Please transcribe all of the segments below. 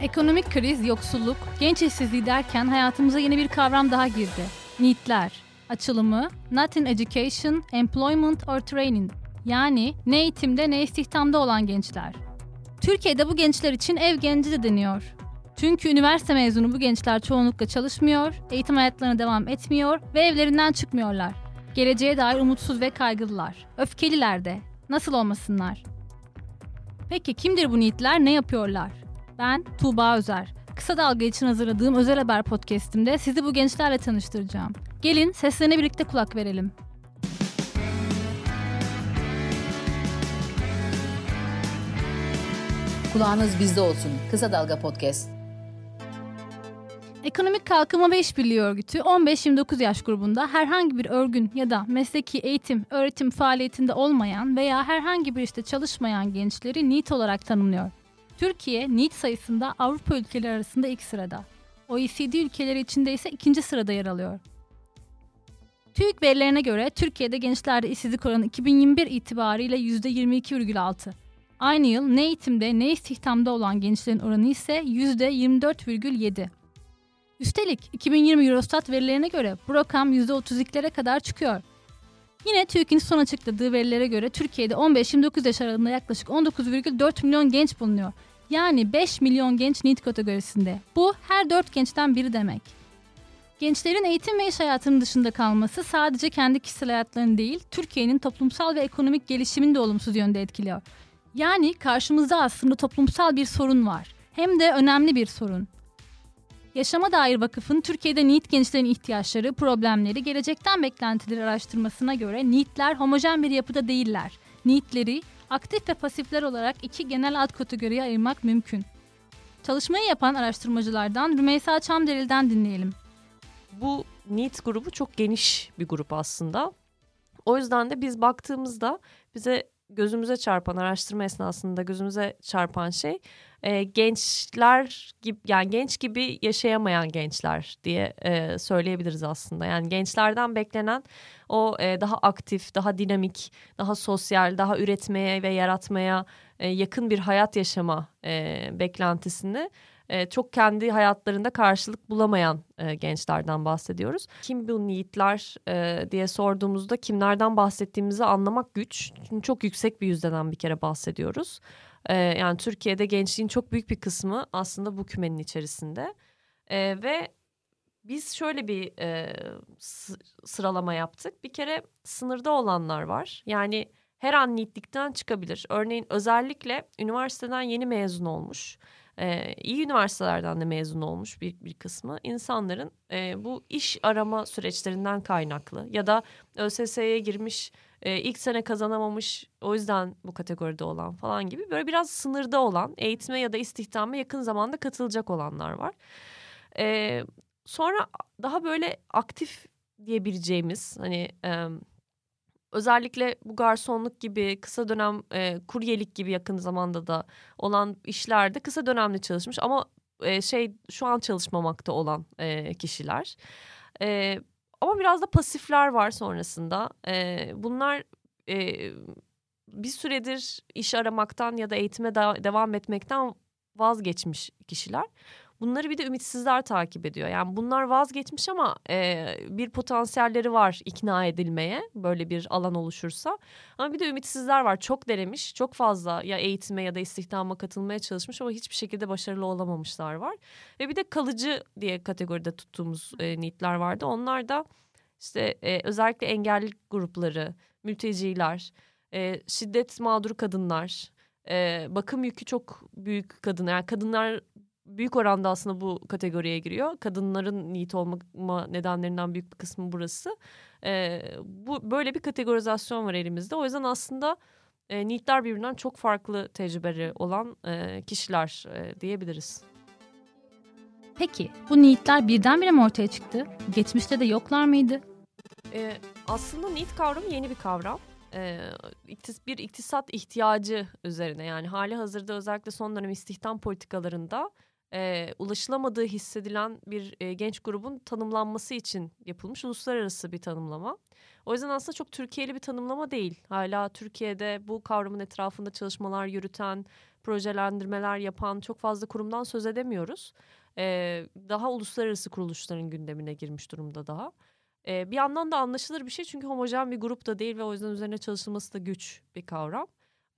Ekonomik kriz, yoksulluk, genç işsizliği derken hayatımıza yeni bir kavram daha girdi. NEET'ler. Açılımı Not in Education, Employment or Training. Yani ne eğitimde ne istihdamda olan gençler. Türkiye'de bu gençler için ev genci de deniyor. Çünkü üniversite mezunu bu gençler çoğunlukla çalışmıyor, eğitim hayatlarına devam etmiyor ve evlerinden çıkmıyorlar. Geleceğe dair umutsuz ve kaygılılar. Öfkeliler de. Nasıl olmasınlar? Peki kimdir bu NEET'ler, ne yapıyorlar? Ben Tuğba Özer. Kısa Dalga için hazırladığım Özel Haber podcastimde sizi bu gençlerle tanıştıracağım. Gelin seslerine birlikte kulak verelim. Kulağınız bizde olsun. Kısa Dalga Podcast. Ekonomik Kalkınma ve İşbirliği Örgütü 15-29 yaş grubunda herhangi bir örgün ya da mesleki eğitim, öğretim faaliyetinde olmayan veya herhangi bir işte çalışmayan gençleri NEET olarak tanımlıyor. Türkiye NEET sayısında Avrupa ülkeleri arasında ilk sırada. OECD ülkeleri içinde ise ikinci sırada yer alıyor. TÜİK verilerine göre Türkiye'de gençlerde işsizlik oranı 2021 itibariyle %22,6. Aynı yıl ne eğitimde ne istihdamda olan gençlerin oranı ise %24,7. Üstelik 2020 Eurostat verilerine göre bu rakam %32'lere kadar çıkıyor. Yine TÜİK'in son açıkladığı verilere göre Türkiye'de 15-29 yaş aralığında yaklaşık 19,4 milyon genç bulunuyor. Yani 5 milyon genç NEET kategorisinde. Bu her 4 gençten biri demek. Gençlerin eğitim ve iş hayatının dışında kalması sadece kendi kişisel hayatlarını değil, Türkiye'nin toplumsal ve ekonomik gelişimini de olumsuz yönde etkiliyor. Yani karşımızda aslında toplumsal bir sorun var. Hem de önemli bir sorun. Yaşama Dair Vakıf'ın Türkiye'de NEET gençlerin ihtiyaçları, problemleri, gelecekten beklentileri araştırmasına göre NEET'ler homojen bir yapıda değiller. NEET'leri aktif ve pasifler olarak iki genel alt kategoriye ayırmak mümkün. Çalışmayı yapan araştırmacılardan Rümeysa Çamderil'den dinleyelim. Bu NEET grubu çok geniş bir grup aslında. O yüzden de biz baktığımızda bize gözümüze çarpan araştırma esnasında gözümüze çarpan şey e, gençler gibi yani genç gibi yaşayamayan gençler diye e, söyleyebiliriz aslında. Yani gençlerden beklenen o e, daha aktif, daha dinamik, daha sosyal, daha üretmeye ve yaratmaya e, yakın bir hayat yaşama e, beklentisini e, çok kendi hayatlarında karşılık bulamayan e, gençlerden bahsediyoruz. Kim bu niyetler e, diye sorduğumuzda kimlerden bahsettiğimizi anlamak güç. Çünkü çok yüksek bir yüzdeden bir kere bahsediyoruz. E, yani Türkiye'de gençliğin çok büyük bir kısmı aslında bu kümenin içerisinde. E, ve biz şöyle bir e, sıralama yaptık. Bir kere sınırda olanlar var. Yani her an nitlikten çıkabilir. Örneğin özellikle üniversiteden yeni mezun olmuş e, iyi üniversitelerden de mezun olmuş bir, bir kısmı insanların e, bu iş arama süreçlerinden kaynaklı ya da ÖSS'ye girmiş e, ilk sene kazanamamış o yüzden bu kategoride olan falan gibi böyle biraz sınırda olan eğitime ya da istihdama yakın zamanda katılacak olanlar var. E, sonra daha böyle aktif diyebileceğimiz hani... E, özellikle bu garsonluk gibi kısa dönem e, kuryelik gibi yakın zamanda da olan işlerde kısa dönemli çalışmış ama e, şey şu an çalışmamakta olan e, kişiler. E, ama biraz da pasifler var sonrasında. E, bunlar e, bir süredir iş aramaktan ya da eğitime de devam etmekten vazgeçmiş kişiler. Bunları bir de ümitsizler takip ediyor. Yani bunlar vazgeçmiş ama e, bir potansiyelleri var ikna edilmeye böyle bir alan oluşursa. Ama bir de ümitsizler var. Çok denemiş, çok fazla ya eğitime ya da istihdama katılmaya çalışmış ama hiçbir şekilde başarılı olamamışlar var. Ve bir de kalıcı diye kategoride tuttuğumuz e, niyetler vardı. Onlar da işte e, özellikle engelli grupları, mülteciler, e, şiddet mağduru kadınlar, e, bakım yükü çok büyük kadın. Yani kadınlar büyük oranda aslında bu kategoriye giriyor. Kadınların NEET olma nedenlerinden büyük bir kısmı burası. E, bu böyle bir kategorizasyon var elimizde. O yüzden aslında e, NEET'ler birbirinden çok farklı tecrübeli olan e, kişiler e, diyebiliriz. Peki bu NEET'ler birdenbire mi ortaya çıktı? Geçmişte de yoklar mıydı? E, aslında NEET kavramı yeni bir kavram e, bir iktisat ihtiyacı üzerine yani hali hazırda özellikle son dönem istihdam politikalarında e, ulaşılamadığı hissedilen bir e, genç grubun tanımlanması için yapılmış uluslararası bir tanımlama. O yüzden aslında çok Türkiye'li bir tanımlama değil. Hala Türkiye'de bu kavramın etrafında çalışmalar yürüten, projelendirmeler yapan çok fazla kurumdan söz edemiyoruz. Ee, daha uluslararası kuruluşların gündemine girmiş durumda daha. Bir yandan da anlaşılır bir şey çünkü homojen bir grup da değil ve o yüzden üzerine çalışılması da güç bir kavram.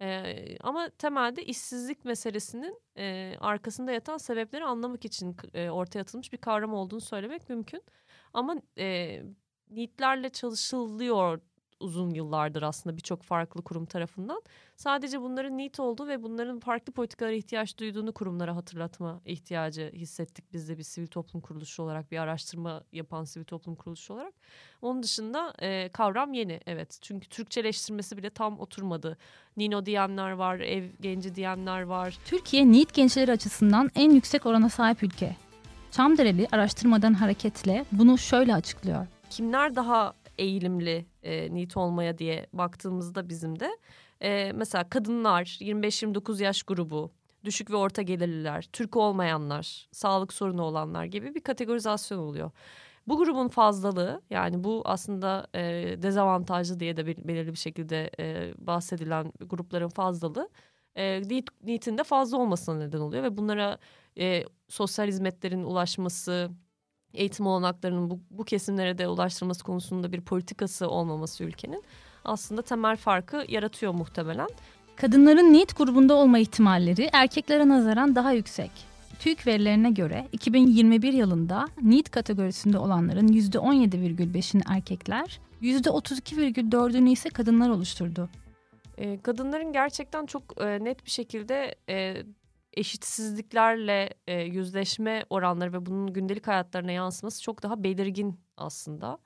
Ee, ama temelde işsizlik meselesinin e, arkasında yatan sebepleri anlamak için e, ortaya atılmış bir kavram olduğunu söylemek mümkün. Ama e, NEET'lerle çalışılıyor uzun yıllardır aslında birçok farklı kurum tarafından. Sadece bunların NEET olduğu ve bunların farklı politikalara ihtiyaç duyduğunu kurumlara hatırlatma ihtiyacı hissettik biz de bir sivil toplum kuruluşu olarak bir araştırma yapan sivil toplum kuruluşu olarak. Onun dışında e, kavram yeni evet çünkü Türkçeleştirmesi bile tam oturmadı. Nino diyenler var, ev genci diyenler var. Türkiye NEET gençleri açısından en yüksek orana sahip ülke. Çamdereli araştırmadan hareketle bunu şöyle açıklıyor. Kimler daha eğilimli e, NEET olmaya diye baktığımızda bizim de e, mesela kadınlar 25-29 yaş grubu düşük ve orta gelirliler, Türk olmayanlar, sağlık sorunu olanlar gibi bir kategorizasyon oluyor. Bu grubun fazlalığı yani bu aslında e, dezavantajlı diye de belirli bir şekilde e, bahsedilen grupların fazlalığı e, NEET'in de fazla olmasına neden oluyor ve bunlara e, sosyal hizmetlerin ulaşması, eğitim olanaklarının bu, bu kesimlere de ulaştırılması konusunda bir politikası olmaması ülkenin aslında temel farkı yaratıyor muhtemelen. Kadınların NEET grubunda olma ihtimalleri erkeklere nazaran daha yüksek. TÜİK verilerine göre 2021 yılında NEET kategorisinde olanların %17,5'ini erkekler, %32,4'ünü ise kadınlar oluşturdu. E, kadınların gerçekten çok e, net bir şekilde e, eşitsizliklerle e, yüzleşme oranları ve bunun gündelik hayatlarına yansıması çok daha belirgin aslında.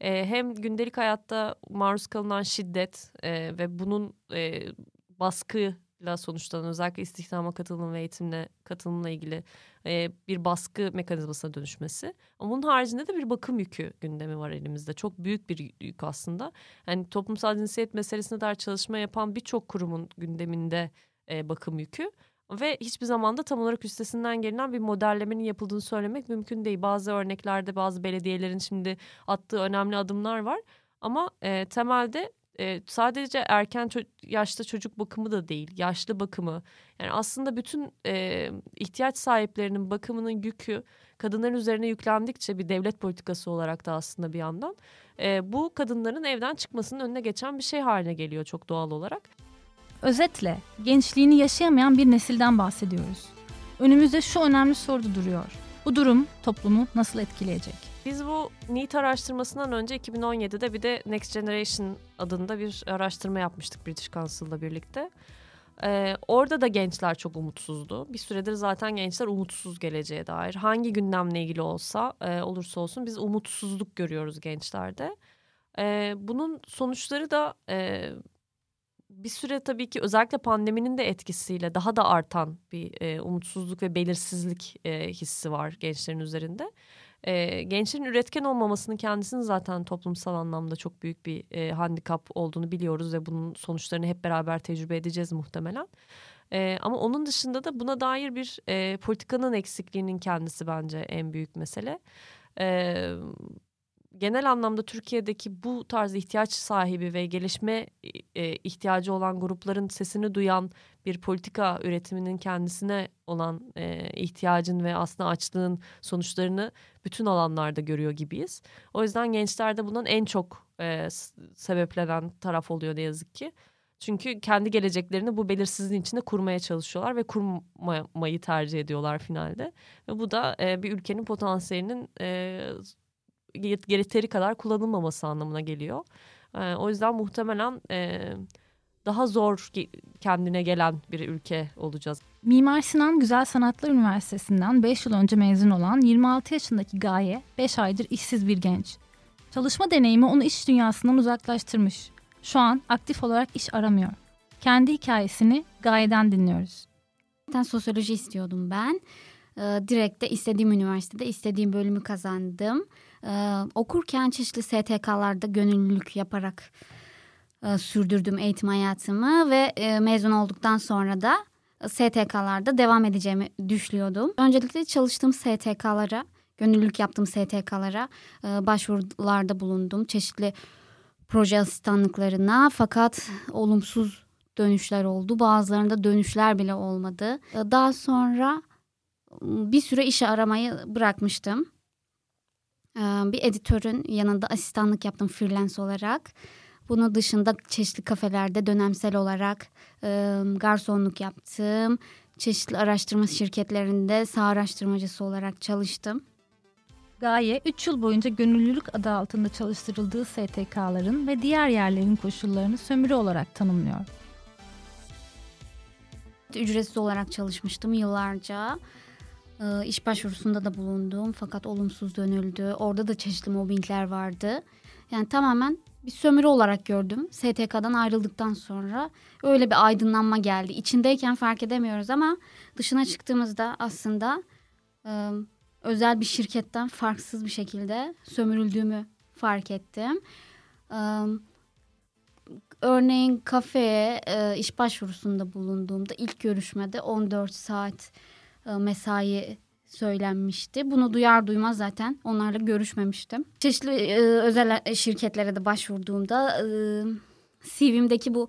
E, hem gündelik hayatta maruz kalınan şiddet e, ve bunun e, baskıyla sonuçlanan özellikle istihdama katılım ve eğitimle katılımla ilgili e, bir baskı mekanizmasına dönüşmesi. Ama bunun haricinde de bir bakım yükü gündemi var elimizde. Çok büyük bir yük aslında. Yani toplumsal cinsiyet meselesine dair çalışma yapan birçok kurumun gündeminde e, bakım yükü. Ve hiçbir zaman da tam olarak üstesinden gelinen bir modellemenin yapıldığını söylemek mümkün değil. Bazı örneklerde bazı belediyelerin şimdi attığı önemli adımlar var. Ama e, temelde e, sadece erken ço- yaşta çocuk bakımı da değil, yaşlı bakımı. Yani aslında bütün e, ihtiyaç sahiplerinin bakımının yükü kadınların üzerine yüklendikçe bir devlet politikası olarak da aslında bir yandan e, bu kadınların evden çıkmasının önüne geçen bir şey haline geliyor çok doğal olarak. Özetle gençliğini yaşayamayan bir nesilden bahsediyoruz. Önümüzde şu önemli soru duruyor. Bu durum toplumu nasıl etkileyecek? Biz bu NEET araştırmasından önce 2017'de bir de Next Generation adında bir araştırma yapmıştık British Council'la birlikte. Ee, orada da gençler çok umutsuzdu. Bir süredir zaten gençler umutsuz geleceğe dair. Hangi gündemle ilgili olsa e, olursa olsun biz umutsuzluk görüyoruz gençlerde. E, bunun sonuçları da e, bir süre tabii ki özellikle pandeminin de etkisiyle daha da artan bir e, umutsuzluk ve belirsizlik e, hissi var gençlerin üzerinde. E, gençlerin üretken olmamasının kendisinin zaten toplumsal anlamda çok büyük bir e, handikap olduğunu biliyoruz ve bunun sonuçlarını hep beraber tecrübe edeceğiz muhtemelen. E, ama onun dışında da buna dair bir e, politikanın eksikliğinin kendisi bence en büyük mesele. E, genel anlamda Türkiye'deki bu tarz ihtiyaç sahibi ve gelişme e, ihtiyacı olan grupların sesini duyan bir politika üretiminin kendisine olan e, ihtiyacın ve aslında açlığın sonuçlarını bütün alanlarda görüyor gibiyiz. O yüzden gençlerde bunun en çok e, sebeplenen taraf oluyor ne yazık ki. Çünkü kendi geleceklerini bu belirsizliğin içinde kurmaya çalışıyorlar ve kurmayı tercih ediyorlar finalde. Ve bu da e, bir ülkenin potansiyelinin e, yeteri kadar kullanılmaması anlamına geliyor. E, o yüzden muhtemelen e, daha zor kendine gelen bir ülke olacağız. Mimar Sinan Güzel Sanatlar Üniversitesi'nden 5 yıl önce mezun olan 26 yaşındaki Gaye 5 aydır işsiz bir genç. Çalışma deneyimi onu iş dünyasından uzaklaştırmış. Şu an aktif olarak iş aramıyor. Kendi hikayesini Gaye'den dinliyoruz. Zaten sosyoloji istiyordum ben. Ee, direkt de istediğim üniversitede istediğim bölümü kazandım. Ee, okurken çeşitli STK'larda gönüllülük yaparak e, sürdürdüm eğitim hayatımı ve e, mezun olduktan sonra da STK'larda devam edeceğimi düşünüyordum. Öncelikle çalıştığım STK'lara, gönüllülük yaptığım STK'lara e, başvurularda bulundum. Çeşitli proje asistanlıklarına fakat olumsuz dönüşler oldu. Bazılarında dönüşler bile olmadı. Daha sonra bir süre işe aramayı bırakmıştım. Bir editörün yanında asistanlık yaptım freelance olarak. Bunun dışında çeşitli kafelerde dönemsel olarak garsonluk yaptım. Çeşitli araştırma şirketlerinde sağ araştırmacısı olarak çalıştım. Gaye 3 yıl boyunca gönüllülük adı altında çalıştırıldığı STK'ların ve diğer yerlerin koşullarını sömürü olarak tanımlıyor. Ücretsiz olarak çalışmıştım yıllarca. E, iş başvurusunda da bulundum fakat olumsuz dönüldü. Orada da çeşitli mobbingler vardı. Yani tamamen bir sömürü olarak gördüm. STK'dan ayrıldıktan sonra öyle bir aydınlanma geldi. İçindeyken fark edemiyoruz ama dışına çıktığımızda aslında e, özel bir şirketten farksız bir şekilde sömürüldüğümü fark ettim. E, örneğin kafeye e, iş başvurusunda bulunduğumda ilk görüşmede 14 saat mesai söylenmişti. Bunu duyar duymaz zaten onlarla görüşmemiştim. Çeşitli e, özel şirketlere de başvurduğumda e, CV'mdeki bu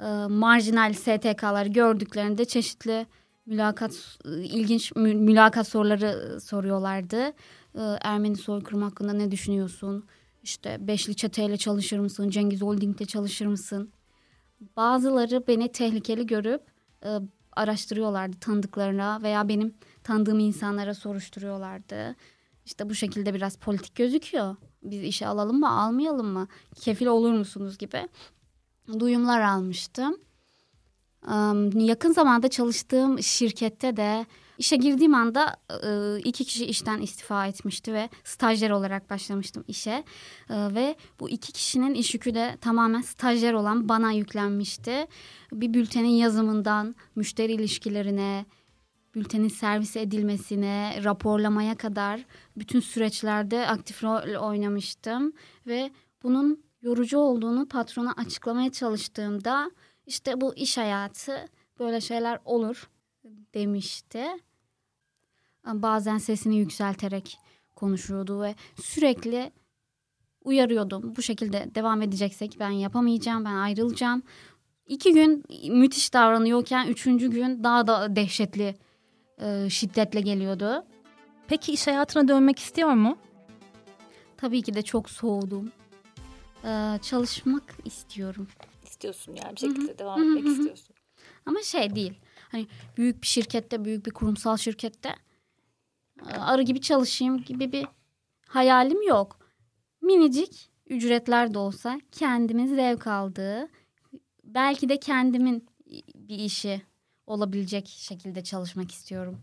e, marjinal STK'ları gördüklerinde çeşitli mülakat ilginç mülakat soruları soruyorlardı. E, Ermeni soykırımı hakkında ne düşünüyorsun? İşte Beşli Çete'yle çalışır mısın? Cengiz Holding'de çalışır mısın? Bazıları beni tehlikeli görüp e, araştırıyorlardı tanıdıklarına veya benim tanıdığım insanlara soruşturuyorlardı. İşte bu şekilde biraz politik gözüküyor. Biz işe alalım mı almayalım mı? Kefil olur musunuz gibi duyumlar almıştım. Yakın zamanda çalıştığım şirkette de işe girdiğim anda iki kişi işten istifa etmişti ve stajyer olarak başlamıştım işe. Ve bu iki kişinin iş yükü de tamamen stajyer olan bana yüklenmişti. Bir bültenin yazımından müşteri ilişkilerine, bültenin servis edilmesine, raporlamaya kadar bütün süreçlerde aktif rol oynamıştım. Ve bunun yorucu olduğunu patrona açıklamaya çalıştığımda işte bu iş hayatı böyle şeyler olur demişti. Bazen sesini yükselterek konuşuyordu ve sürekli uyarıyordum. Bu şekilde devam edeceksek ben yapamayacağım, ben ayrılacağım. İki gün müthiş davranıyorken üçüncü gün daha da dehşetli e, şiddetle geliyordu. Peki iş hayatına dönmek istiyor mu? Tabii ki de çok soğudum. Ee, çalışmak istiyorum istiyorsun yani bir şekilde devam etmek istiyorsun. Ama şey değil. Hani büyük bir şirkette, büyük bir kurumsal şirkette arı gibi çalışayım gibi bir hayalim yok. Minicik ücretler de olsa kendimin zevk aldığı, belki de kendimin bir işi olabilecek şekilde çalışmak istiyorum.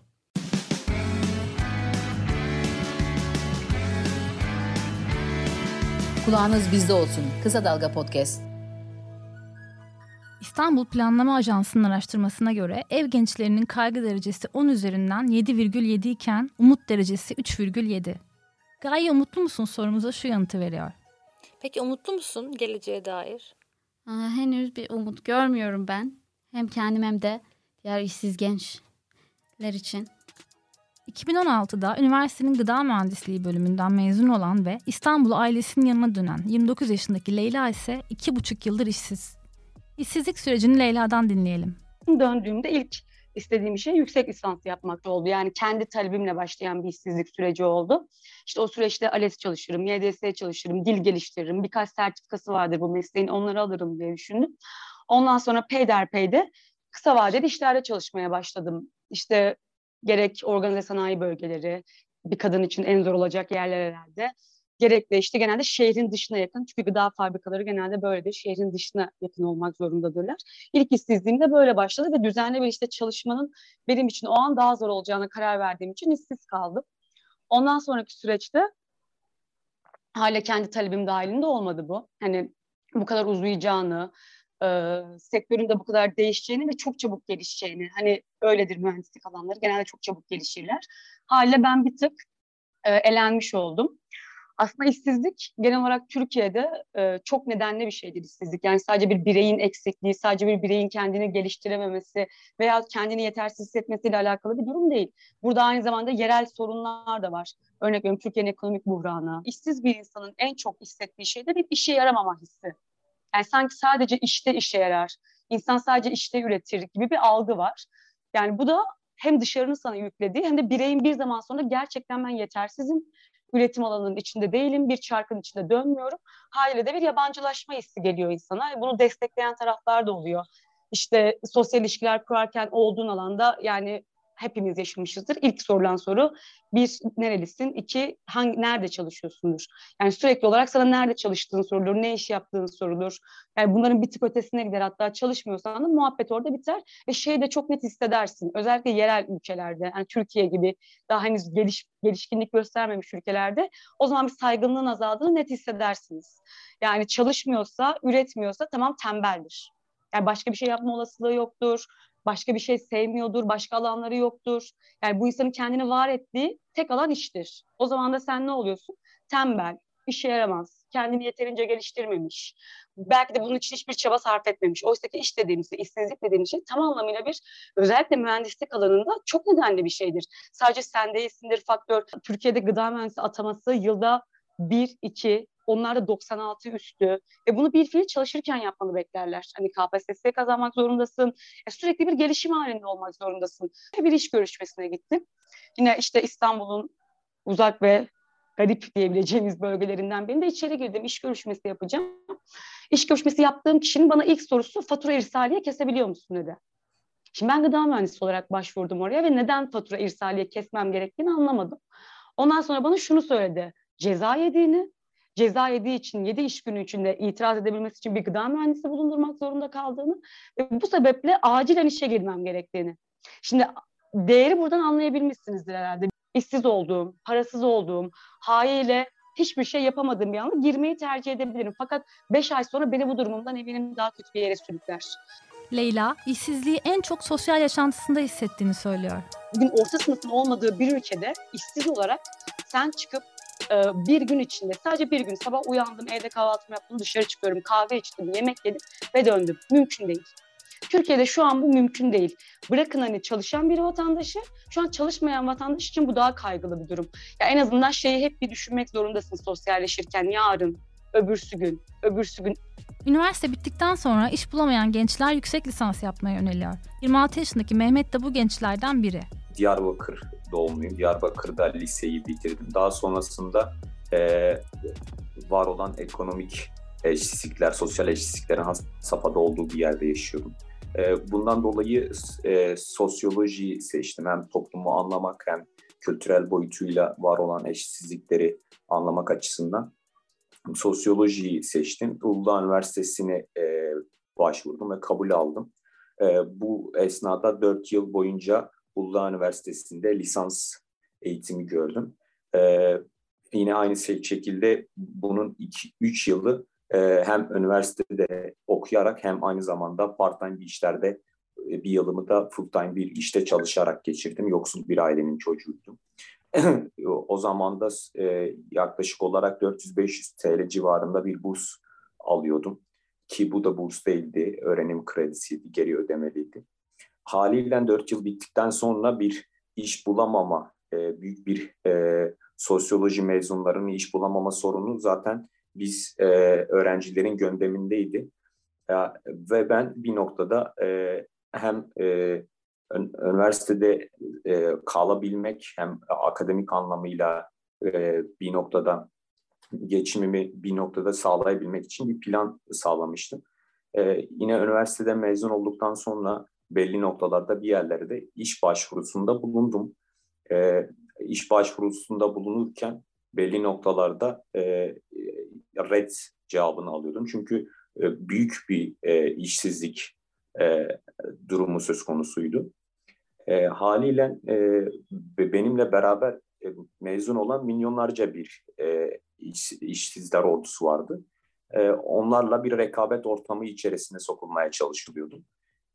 Kulağınız bizde olsun. Kısa Dalga Podcast. İstanbul Planlama Ajansı'nın araştırmasına göre ev gençlerinin kaygı derecesi 10 üzerinden 7,7 iken umut derecesi 3,7. Gaye umutlu musun sorumuza şu yanıtı veriyor. Peki umutlu musun geleceğe dair? Aa, henüz bir umut görmüyorum ben. Hem kendim hem de diğer işsiz gençler için. 2016'da üniversitenin gıda mühendisliği bölümünden mezun olan ve İstanbul ailesinin yanına dönen 29 yaşındaki Leyla ise 2,5 yıldır işsiz. İşsizlik sürecini Leyla'dan dinleyelim. Döndüğümde ilk istediğim şey yüksek lisans yapmak oldu. Yani kendi talebimle başlayan bir işsizlik süreci oldu. İşte o süreçte ALES çalışırım, YDS çalışırım, dil geliştiririm. Birkaç sertifikası vardır bu mesleğin onları alırım diye düşündüm. Ondan sonra peyderpeyde kısa vadeli işlerde çalışmaya başladım. İşte gerek organize sanayi bölgeleri, bir kadın için en zor olacak yerler herhalde gerekli işte genelde şehrin dışına yakın. Çünkü gıda fabrikaları genelde böyledir. Şehrin dışına yakın olmak zorundadırlar. İlk işsizliğim de böyle başladı ve düzenli bir işte çalışmanın benim için o an daha zor olacağına karar verdiğim için işsiz kaldım. Ondan sonraki süreçte hala kendi talebim dahilinde olmadı bu. Hani bu kadar uzayacağını, e, sektörün bu kadar değişeceğini ve çok çabuk gelişeceğini. Hani öyledir mühendislik alanları genelde çok çabuk gelişirler. Haliyle ben bir tık e, elenmiş oldum. Aslında işsizlik genel olarak Türkiye'de e, çok nedenli bir şeydir işsizlik. Yani sadece bir bireyin eksikliği, sadece bir bireyin kendini geliştirememesi veya kendini yetersiz hissetmesiyle alakalı bir durum değil. Burada aynı zamanda yerel sorunlar da var. Örnek veriyorum Türkiye'nin ekonomik buhranı. İşsiz bir insanın en çok hissettiği şey de bir işe yaramama hissi. Yani sanki sadece işte işe yarar, insan sadece işte üretir gibi bir algı var. Yani bu da hem dışarının sana yüklediği hem de bireyin bir zaman sonra gerçekten ben yetersizim, üretim alanının içinde değilim, bir çarkın içinde dönmüyorum. Haliyle de bir yabancılaşma hissi geliyor insana. Bunu destekleyen taraflar da oluyor. İşte sosyal ilişkiler kurarken olduğun alanda yani hepimiz yaşamışızdır. İlk sorulan soru bir nerelisin, iki hangi nerede çalışıyorsundur. Yani sürekli olarak sana nerede çalıştığın sorulur, ne iş yaptığın sorulur. Yani bunların bir tık ötesine gider hatta çalışmıyorsan da muhabbet orada biter ve şeyi de çok net hissedersin. Özellikle yerel ülkelerde yani Türkiye gibi daha henüz geliş, gelişkinlik göstermemiş ülkelerde o zaman bir saygınlığın azaldığını net hissedersiniz. Yani çalışmıyorsa, üretmiyorsa tamam tembeldir. Yani başka bir şey yapma olasılığı yoktur başka bir şey sevmiyordur, başka alanları yoktur. Yani bu insanın kendini var ettiği tek alan iştir. O zaman da sen ne oluyorsun? Tembel, işe yaramaz, kendini yeterince geliştirmemiş. Belki de bunun için hiçbir çaba sarf etmemiş. Oysa ki iş dediğimiz şey, işsizlik dediğimiz şey tam anlamıyla bir özellikle mühendislik alanında çok nedenli bir şeydir. Sadece sen değilsindir faktör. Türkiye'de gıda mühendisi ataması yılda bir, iki, onlar da 96 üstü. Ve bunu bir fiil çalışırken yapmanı beklerler. Hani KPSS kazanmak zorundasın. E, sürekli bir gelişim halinde olmak zorundasın. Bir iş görüşmesine gittim. Yine işte İstanbul'un uzak ve garip diyebileceğimiz bölgelerinden birinde içeri girdim. İş görüşmesi yapacağım. İş görüşmesi yaptığım kişinin bana ilk sorusu fatura irsaliye kesebiliyor musun dedi. Şimdi ben gıda mühendisi olarak başvurdum oraya ve neden fatura irsaliye kesmem gerektiğini anlamadım. Ondan sonra bana şunu söyledi. Ceza yediğini ceza yediği için 7 iş günü içinde itiraz edebilmesi için bir gıda mühendisi bulundurmak zorunda kaldığını ve bu sebeple acilen işe girmem gerektiğini. Şimdi değeri buradan anlayabilmişsinizdir herhalde. İşsiz olduğum, parasız olduğum, haliyle hiçbir şey yapamadığım bir anda girmeyi tercih edebilirim. Fakat 5 ay sonra beni bu durumumdan eminim daha kötü bir yere sürükler. Leyla, işsizliği en çok sosyal yaşantısında hissettiğini söylüyor. Bugün orta sınıfın olmadığı bir ülkede işsiz olarak sen çıkıp e, bir gün içinde sadece bir gün sabah uyandım, evde kahvaltımı yaptım, dışarı çıkıyorum, kahve içtim, yemek yedim ve döndüm. Mümkün değil. Türkiye'de şu an bu mümkün değil. Bırakın hani çalışan bir vatandaşı, şu an çalışmayan vatandaş için bu daha kaygılı bir durum. Ya en azından şeyi hep bir düşünmek zorundasın sosyalleşirken. Yarın, öbürsü gün, öbürsü gün. Üniversite bittikten sonra iş bulamayan gençler yüksek lisans yapmaya yöneliyor. 26 yaşındaki Mehmet de bu gençlerden biri. Diyarbakır doğumluyum. Diyarbakır'da liseyi bitirdim. Daha sonrasında e, var olan ekonomik eşsizlikler, sosyal eşsizliklerin has safhada olduğu bir yerde yaşıyorum. E, bundan dolayı e, sosyoloji seçtim. Hem toplumu anlamak hem kültürel boyutuyla var olan eşsizlikleri anlamak açısından. Sosyolojiyi seçtim. Uludağ Üniversitesi'ne e, başvurdum ve kabul aldım. E, bu esnada 4 yıl boyunca Uludağ Üniversitesi'nde lisans eğitimi gördüm. Ee, yine aynı şey, şekilde bunun 2-3 yılı e, hem üniversitede okuyarak hem aynı zamanda part-time bir işlerde e, bir yılımı da full-time bir işte çalışarak geçirdim. Yoksul bir ailenin çocuğuydum. o zaman da e, yaklaşık olarak 400-500 TL civarında bir burs alıyordum. Ki bu da burs değildi, öğrenim kredisiydi, geri ödemeliydi haliyle dört yıl bittikten sonra bir iş bulamama, e, büyük bir e, sosyoloji mezunlarının iş bulamama sorunu zaten biz e, öğrencilerin gündemindeydi. E, ve ben bir noktada e, hem e, üniversitede e, kalabilmek hem akademik anlamıyla e, bir noktada geçimimi bir noktada sağlayabilmek için bir plan sağlamıştım. E, yine üniversiteden mezun olduktan sonra belli noktalarda bir yerlerde iş başvurusunda bulundum. E, iş başvurusunda bulunurken belli noktalarda e, red cevabını alıyordum. Çünkü e, büyük bir e, işsizlik e, durumu söz konusuydu. E, haliyle e, benimle beraber e, mezun olan milyonlarca bir e, iş, işsizler ordusu vardı. E, onlarla bir rekabet ortamı içerisine sokulmaya çalışılıyordum.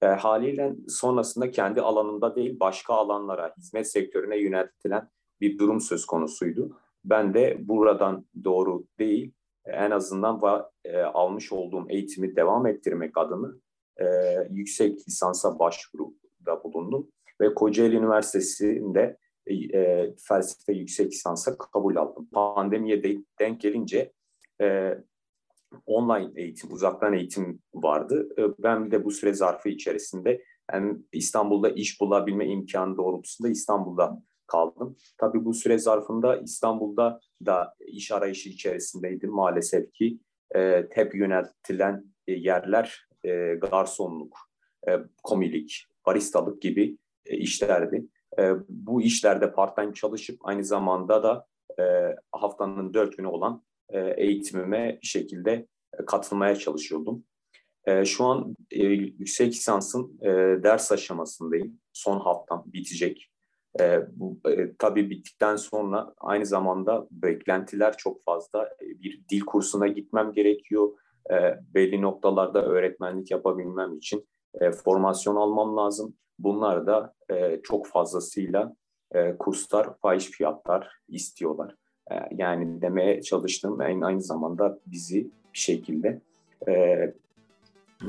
E, haliyle sonrasında kendi alanında değil başka alanlara, hizmet sektörüne yöneltilen bir durum söz konusuydu. Ben de buradan doğru değil, en azından va, e, almış olduğum eğitimi devam ettirmek adına e, yüksek lisansa başvuruda bulundum. Ve Kocaeli Üniversitesi'nde e, felsefe yüksek lisansa kabul aldım. Pandemiye de, denk gelince e, online eğitim, uzaktan eğitim vardı. E, ben de bu süre zarfı içerisinde hem İstanbul'da iş bulabilme imkanı doğrultusunda İstanbul'da kaldım. Tabii bu süre zarfında İstanbul'da da iş arayışı içerisindeydim maalesef ki. E, hep yöneltilen e, yerler e, garsonluk, e, komilik, baristalık gibi e, işlerdi. E, bu işlerde part-time çalışıp aynı zamanda da e, haftanın dört günü olan eğitimime bir şekilde e, katılmaya çalışıyordum. E, şu an e, yüksek lisansın e, ders aşamasındayım. Son haftam bitecek. E, bu e, tabii bittikten sonra aynı zamanda beklentiler çok fazla. E, bir dil kursuna gitmem gerekiyor. E, belli noktalarda öğretmenlik yapabilmem için e, formasyon almam lazım. Bunlar da e, çok fazlasıyla e, kurslar fahiş fiyatlar istiyorlar. E, yani demeye çalıştım aynı, aynı zamanda bizi bir şekilde e,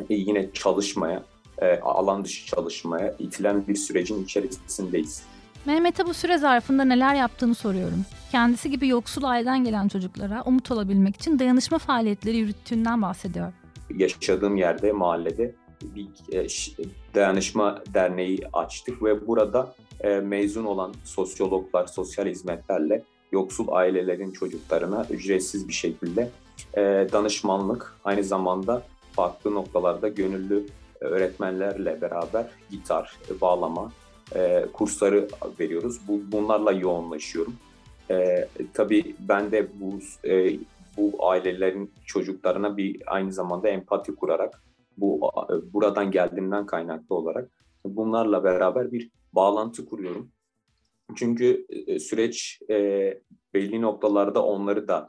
yine çalışmaya, e, alan dışı çalışmaya itilen bir sürecin içerisindeyiz. Mehmet'e bu süre zarfında neler yaptığını soruyorum. Kendisi gibi yoksul aileden gelen çocuklara umut olabilmek için dayanışma faaliyetleri yürüttüğünden bahsediyor. Yaşadığım yerde, mahallede bir e, dayanışma derneği açtık ve burada e, mezun olan sosyologlar, sosyal hizmetlerle yoksul ailelerin çocuklarına ücretsiz bir şekilde e, danışmanlık, aynı zamanda farklı noktalarda gönüllü öğretmenlerle beraber gitar, bağlama kursları veriyoruz. Bu, bunlarla yoğunlaşıyorum. tabii ben de bu bu ailelerin çocuklarına bir aynı zamanda empati kurarak bu buradan geldiğimden kaynaklı olarak bunlarla beraber bir bağlantı kuruyorum. Çünkü e, süreç e, belli noktalarda onları da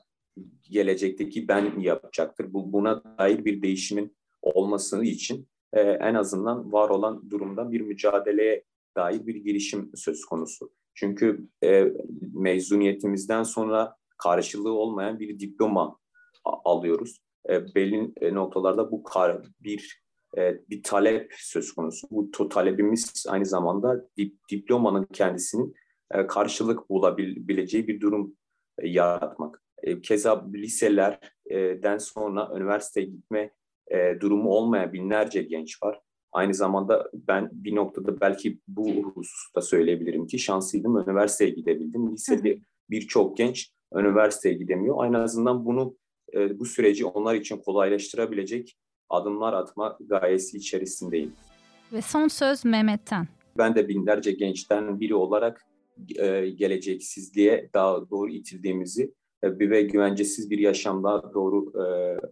gelecekteki ben yapacaktır. Bu buna dair bir değişimin olması için e, en azından var olan durumda bir mücadeleye dair bir girişim söz konusu. Çünkü e, mezuniyetimizden sonra karşılığı olmayan bir diploma alıyoruz. E, belli e, noktalarda bu kar, bir e, bir talep söz konusu. Bu talebimiz aynı zamanda dip, diplomanın kendisinin e, karşılık bulabileceği bir durum e, yaratmak. E, keza liselerden sonra üniversiteye gitme e, durumu olmayan binlerce genç var. Aynı zamanda ben bir noktada belki bu hususta söyleyebilirim ki şanslıydım, üniversiteye gidebildim. Lisede birçok genç üniversiteye gidemiyor. Aynı azından bunu e, bu süreci onlar için kolaylaştırabilecek adımlar atma gayesi içerisindeyim. Ve son söz Mehmet'ten. Ben de binlerce gençten biri olarak e, geleceksizliğe daha doğru itildiğimizi e, ve güvencesiz bir yaşamda doğru e,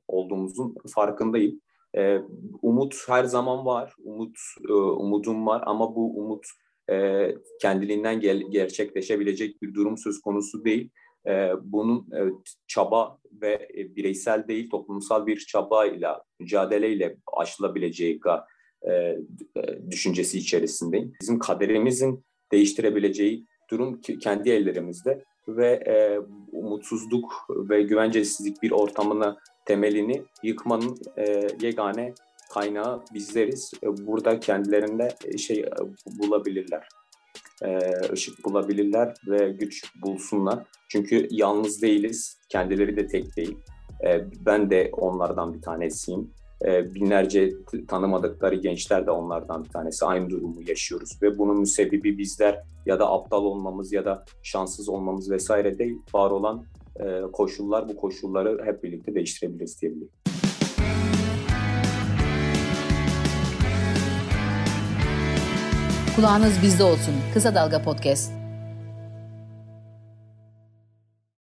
olduğumuzun farkındayım. E, umut her zaman var, umut e, umudum var ama bu umut e, kendiliğinden gel, gerçekleşebilecek bir durum söz konusu değil. E, bunun e, çaba ve e, bireysel değil toplumsal bir çabayla, mücadeleyle aşılabileceği e, düşüncesi içerisindeyim. Bizim kaderimizin değiştirebileceği durum kendi ellerimizde ve e, umutsuzluk ve güvencesizlik bir ortamına temelini yıkmanın e, yegane kaynağı bizleriz. E, burada kendilerinde e, şey e, bulabilirler. E, ışık bulabilirler ve güç bulsunlar. Çünkü yalnız değiliz. Kendileri de tek değil. E, ben de onlardan bir tanesiyim. E, binlerce tanımadıkları gençler de onlardan bir tanesi. Aynı durumu yaşıyoruz ve bunun müsebbibi bizler ya da aptal olmamız ya da şanssız olmamız vesaire değil. Var olan e, koşullar bu koşulları hep birlikte değiştirebiliriz diyebilirim. Kulağınız bizde olsun. Kısa Dalga Podcast.